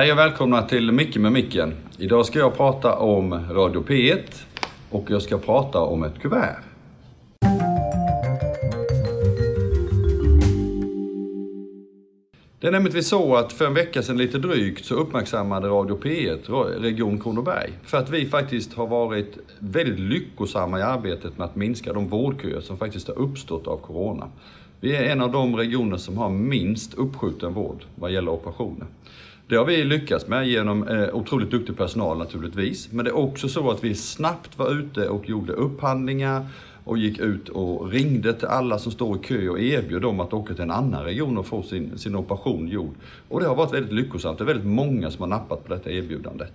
Hej och välkomna till Micke med micken. Idag ska jag prata om Radio P1 och jag ska prata om ett kuvert. Det är nämligen så att för en vecka sedan lite drygt så uppmärksammade Radio P1 Region Kronoberg för att vi faktiskt har varit väldigt lyckosamma i arbetet med att minska de vårdköer som faktiskt har uppstått av Corona. Vi är en av de regioner som har minst uppskjuten vård vad gäller operationer. Det har vi lyckats med genom eh, otroligt duktig personal naturligtvis. Men det är också så att vi snabbt var ute och gjorde upphandlingar och gick ut och ringde till alla som står i kö och erbjöd dem att åka till en annan region och få sin, sin operation gjord. Och det har varit väldigt lyckosamt. Det är väldigt många som har nappat på detta erbjudandet.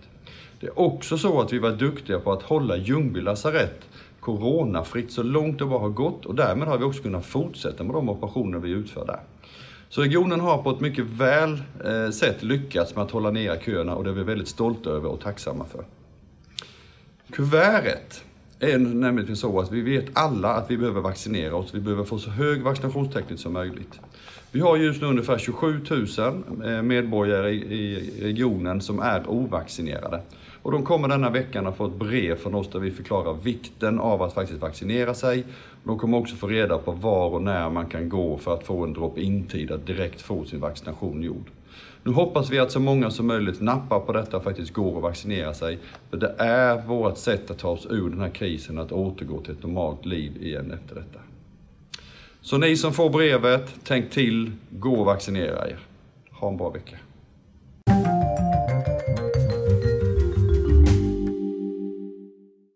Det är också så att vi var duktiga på att hålla Ljungby lasarett coronafritt så långt det bara har gått och därmed har vi också kunnat fortsätta med de operationer vi utför där. Så regionen har på ett mycket väl eh, sätt lyckats med att hålla nere köerna och det är vi väldigt stolta över och tacksamma för. Kuvertet är nämligen så att vi vet alla att vi behöver vaccinera oss. Vi behöver få så hög vaccinationstäckning som möjligt. Vi har just nu ungefär 27 000 eh, medborgare i regionen som är ovaccinerade. Och de kommer denna veckan att få ett brev från oss där vi förklarar vikten av att faktiskt vaccinera sig. De kommer också få reda på var och när man kan gå för att få en drop-in-tid att direkt få sin vaccination gjord. Nu hoppas vi att så många som möjligt nappar på detta och faktiskt går och vaccinerar sig. För det är vårt sätt att ta oss ur den här krisen, att återgå till ett normalt liv igen efter detta. Så ni som får brevet, tänk till, gå och vaccinera er. Ha en bra vecka.